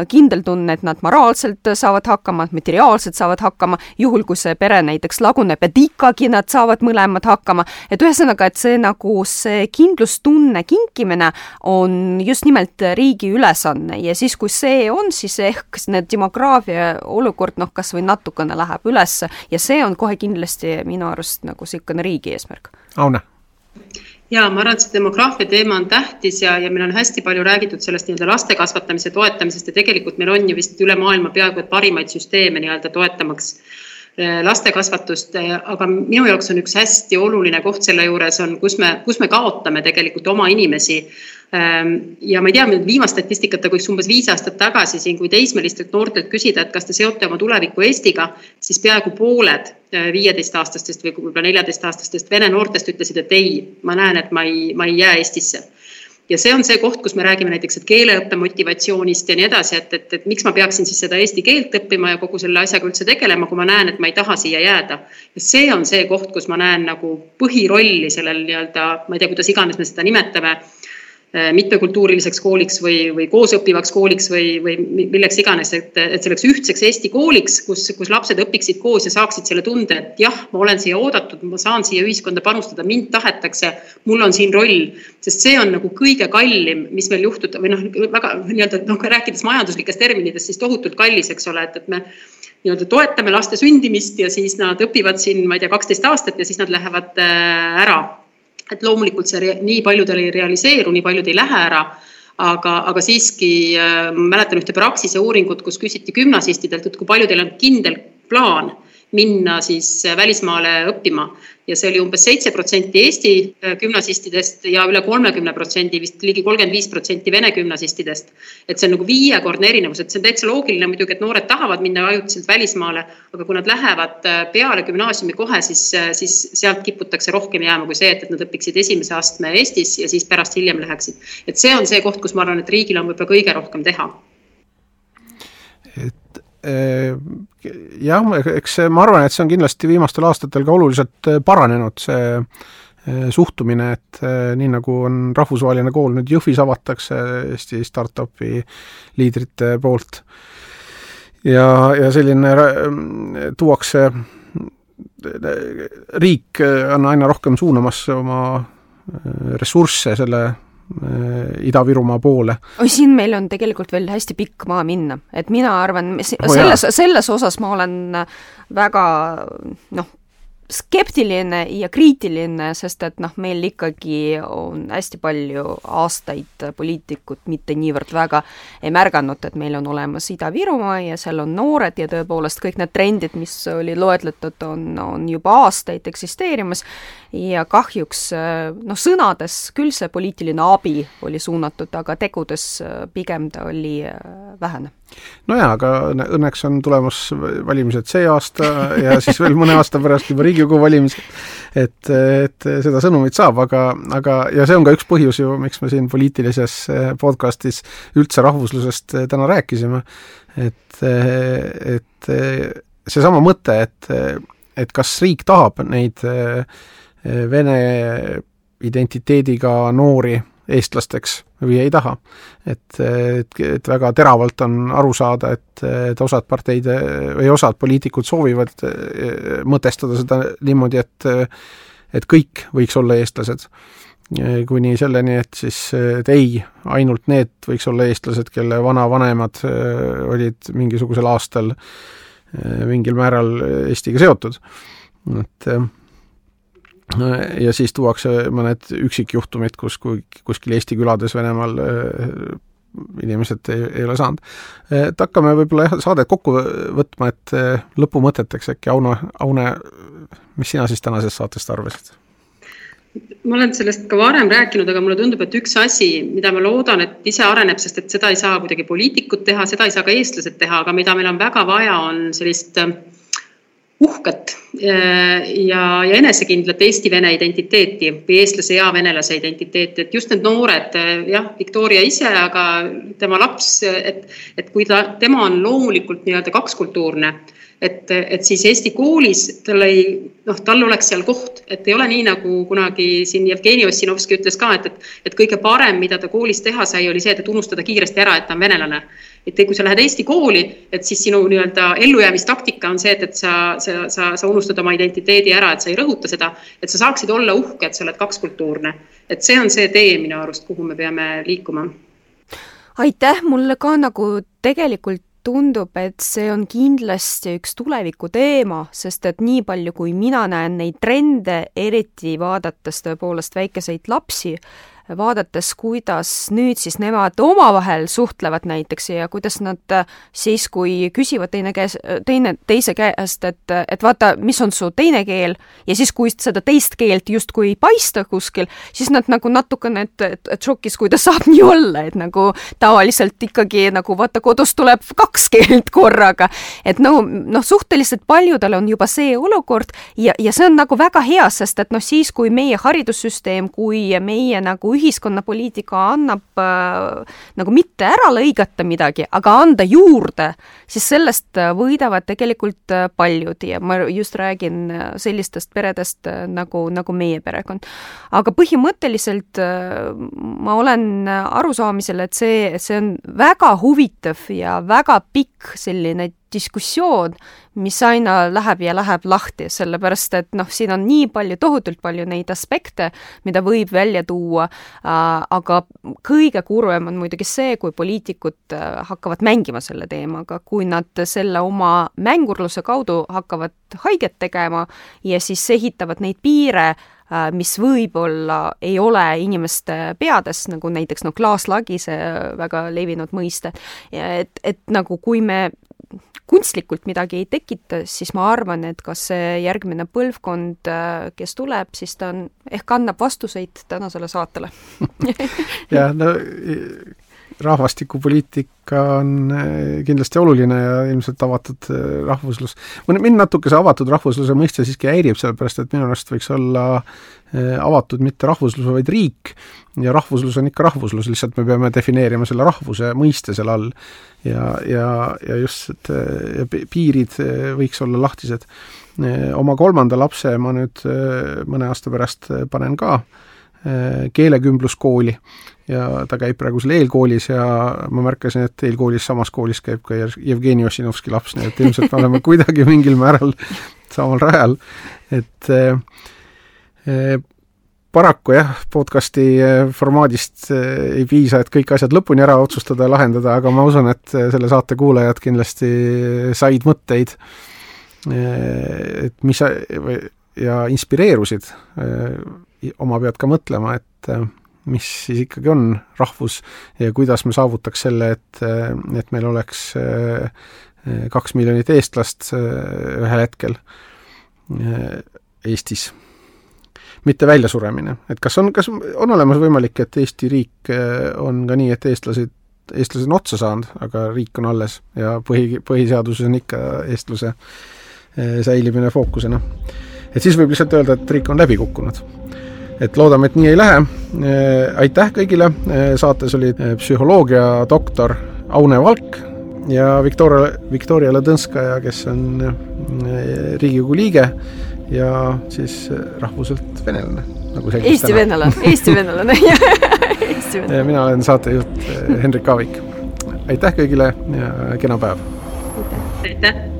kindel tunne, et nad moraalselt saavad hakkama, materiaalselt saavad hakkama, juhul kui see pere näiteks laguneb, et ikkagi nad saavad mõlemad hakkama, et ühesõnaga, et see nagu see kindlustunne kinkimine on just nimelt riigi ülesanne. Ja siis, kui see on, siis ehk need demograafia olukord noh, kas või natukene läheb üles. Ja see see on kohe kindlasti minu arust nagu niisugune riigi eesmärk. Aune ja ma arvan, et see demograafia teema on tähtis ja, ja meil on hästi palju räägitud sellest nii-öelda laste kasvatamise toetamisest ja tegelikult meil on ju vist üle maailma peaaegu et parimaid süsteeme nii-öelda toetamaks eh, laste kasvatust, eh, aga minu jaoks on üks hästi oluline koht selle juures on, kus me, kus me kaotame tegelikult oma inimesi ja ma ei tea, viimast statistikat, aga umbes viis aastat tagasi siin, kui teismelistelt noortelt küsida, et kas te seote oma tulevikku Eestiga, siis peaaegu pooled eh, viieteistaastastest või võib-olla neljateistaastastest vene noortest ütlesid, et ei, ma näen, et ma ei, ma ei jää Eestisse ja see on see koht, kus me räägime näiteks, et keeleõppe motivatsioonist ja nii edasi, et, et, et miks ma peaksin siis seda eesti keelt õppima ja kogu selle asjaga üldse tegelema, kui ma näen, et ma ei taha siia jääda. ja see on see koht, kus ma näen nagu põhirolli sellel nii-öelda, ma ei tea, kuidas iganes me seda nimetame Äh, mitmekultuuriliseks kooliks või, või koosõppivaks kooliks või, või milleks iganes, et, et selleks ühtseks Eesti kooliks, kus, kus lapsed õpiksid koos ja saaksid selle tunde, et jah, ma olen siia oodatud, ma saan siia ühiskonda panustada, mind tahetakse, mul on siin roll. sest see on nagu kõige kallim, mis meil juhtuda või noh, väga nii-öelda noh, rääkides majanduslikes terminites, siis tohutult kallis, eks ole, et, et me nii-öelda toetame laste sündimist ja siis nad õpivad siin, ma ei tea, kaksteist aastat ja siis nad lähevad äh, ära et loomulikult see nii paljudel ei realiseeru, nii paljud ei lähe ära aga, aga siiski äh, mäletan ühte Praxise uuringut, kus küsiti gümnasistidelt, et kui palju teil on kindel plaan minna siis välismaale õppima ja see oli umbes seitse protsenti Eesti äh, gümnasistidest ja üle kolmekümne protsendi, vist ligi kolmkümmend viis protsenti Vene gümnasistidest. et see on nagu viiekordne erinevus, et see on täitsa loogiline muidugi, et noored tahavad minna ajutiselt välismaale, aga kui nad lähevad äh, peale gümnaasiumi kohe, siis, äh, siis sealt kiputakse rohkem jääma kui see, et, et nad õpiksid esimese astme Eestis ja siis pärast hiljem läheksid. et see on see koht, kus ma arvan, et riigil on võib-olla kõige rohkem teha. Et jah, eks ma arvan, et see on kindlasti viimastel aastatel ka oluliselt äh, paranenud, see äh, suhtumine, et äh, nii nagu on rahvusvaheline kool nüüd Jõhvis avatakse Eesti startup'i liidrite poolt ja, ja selline tuuakse, riik on aina rohkem suunamas oma ressursse selle Ida-Virumaa poole. oi, siin meil on tegelikult veel hästi pikk maa minna, et mina arvan, selles oh,, selles osas ma olen väga noh, skeptiline ja kriitiline, sest et noh, meil ikkagi on hästi palju aastaid poliitikud mitte niivõrd väga ei märganud, et meil on olemas Ida-Virumaa ja seal on noored ja tõepoolest kõik need trendid, mis olid loetletud, on, on juba aastaid eksisteerimas ja kahjuks noh, sõnades küll see poliitiline abi oli suunatud, aga tegudes pigem ta oli vähene. Nojaa, aga õnneks on tulemas valimised see aasta ja siis veel mõne aasta pärast juba Riigikogu valimised, et, et seda sõnumit saab, aga, aga ja see on ka üks põhjus ju, miks me siin poliitilises podcastis üldse rahvuslusest täna rääkisime, et, et seesama mõte, et, et kas riik tahab neid vene identiteediga noori eestlasteks või ei taha. et, et, et väga teravalt on aru saada, et, et osad parteid või osad poliitikud soovivad eh, mõtestada seda niimoodi, et et kõik võiks olla eestlased. kuni selleni, et siis, et ei, ainult need võiks olla eestlased, kelle vanavanemad eh, olid mingisugusel aastal eh, mingil määral Eestiga seotud. et ja siis tuuakse mõned üksikjuhtumid, kus, kui kuskil Eesti külades Venemaal äh, inimesed ei, ei ole saanud. et hakkame võib-olla jah, saadet kokku võtma, et äh, lõpumõteteks äkki Auno, Aune, mis sina siis tänasest saatest arvasid? ma olen sellest ka varem rääkinud, aga mulle tundub, et üks asi, mida ma loodan, et ise areneb, sest et seda ei saa kuidagi poliitikud teha, seda ei saa ka eestlased teha, aga mida meil on väga vaja, on sellist äh, uhket äh, ja, ja enesekindlat Eesti-Vene identiteeti või eestlase ja venelase identiteeti, et just need noored, äh, jah, Victoria ise, aga tema laps, et, et kui ta, tema on loomulikult nii-öelda kakskultuurne et, et siis Eesti koolis tal ei, noh, tal oleks seal koht, et ei ole nii, nagu kunagi siin Jevgeni Ossinovski ütles ka, et, et, et kõige parem, mida ta koolis teha sai, oli see, et unustada kiiresti ära, et ta on venelane. Et kui sa lähed Eesti kooli, et siis sinu nii-öelda ellujäämistaktika on see, et, et sa, sa, sa, sa unustad oma identiteedi ära, et sa ei rõhuta seda, et sa saaksid olla uhke, et sa oled kakskultuurne. et see on see tee minu arust, kuhu me peame liikuma aitäh, mulle ka nagu tegelikult tundub, et see on kindlasti üks tuleviku teema, sest et nii palju, kui mina näen neid trende, eriti vaadates tõepoolest väikeseid lapsi, vaadates, kuidas nüüd siis nemad omavahel suhtlevad näiteks ja kuidas nad äh, siis, kui küsivad teine käes, teine, teise käest, et, et vaata, mis on su teine keel, ja siis, kui seda teist keelt justkui ei paista kuskil, siis nad nagu natukene, et, et, et šokis, kuidas saab nii olla, et nagu tavaliselt ikkagi nagu vaata, kodus tuleb kaks keelt korraga. et no, noh, suhteliselt paljudel on juba see olukord ja, ja see on nagu väga hea, sest et noh, siis kui meie haridussüsteem, kui meie nagu ühiskonnapoliitika annab äh, nagu mitte ära lõigata midagi, aga anda juurde, siis sellest äh, võidavad tegelikult äh, paljud ja ma just räägin äh, sellistest peredest nagu, nagu meie perekond. aga põhimõtteliselt ma olen arusaamisel, et see, see on väga huvitav ja väga pikk selline diskussioon, mis aina läheb ja läheb lahti, sellepärast et noh, siin on nii palju, tohutult palju neid aspekte, mida võib välja tuua äh,, aga kõige kurvem on muidugi see, kui poliitikud äh, hakkavad mängima selle teemaga, kui nad selle oma mängurluse kaudu hakkavad haiget tegema ja siis ehitavad neid piire äh, mis võib-olla ei ole inimeste peades, nagu näiteks noh, klaaslagi, see väga levinud mõiste, et, et nagu kui me kunstlikult midagi ei tekita, siis ma arvan, et kas see järgmine põlvkond, äh, kes tuleb, siis ta on, ehk annab vastuseid tänasele saatele jah, no rahvastikupoliitika on äh, kindlasti oluline ja ilmselt avatud äh, rahvuslus. mind natuke see avatud rahvusluse mõiste siiski häirib, sellepärast et minu arust võiks olla avatud mitte rahvuslus, vaid riik ja rahvuslus on ikka rahvuslus, lihtsalt me peame defineerima selle rahvuse mõiste selle all. ja, ja, ja just, et ja piirid eh, võiks olla lahtised. Oma kolmanda lapse ma nüüd mõne aasta pärast panen ka keelekümbluskooli ja ta käib praegu seal eelkoolis ja ma märkasin, et eelkoolis, samas koolis käib ka Jevgeni Ossinovski laps, nii et ilmselt me oleme kuidagi mingil määral samal rajal, et paraku jah, podcasti formaadist ei piisa, et kõik asjad lõpuni ära otsustada ja lahendada, aga ma usun, et selle saate kuulajad kindlasti said mõtteid, et mis ja inspireerusid oma pead ka mõtlema, et mis siis ikkagi on rahvus ja kuidas me saavutaks selle, et, et meil oleks kaks miljonit eestlast ühel hetkel Eestis mitte väljasuremine. et kas on, kas on olemas võimalik, et Eesti riik eh, on ka nii, et eestlased, eestlased on otsa saanud, aga riik on alles ja põhi, põhiseaduses on ikka eestluse eh, säilimine fookusena. et siis võib lihtsalt öelda, et riik on läbi kukkunud. et loodame, et nii ei lähe. Eh, aitäh kõigile, saates olid psühholoogia doktor Aune Valk ja Viktoria, Viktoria Ladõnskaja, kes on Riigikogu liige ja siis äh, rahvuselt venelane, nagu Eesti venelane, Eesti venelane Eesti venelane. mina olen saatejuht äh, Hendrik Aavik. aitäh kõigile ja kena päev! aitäh!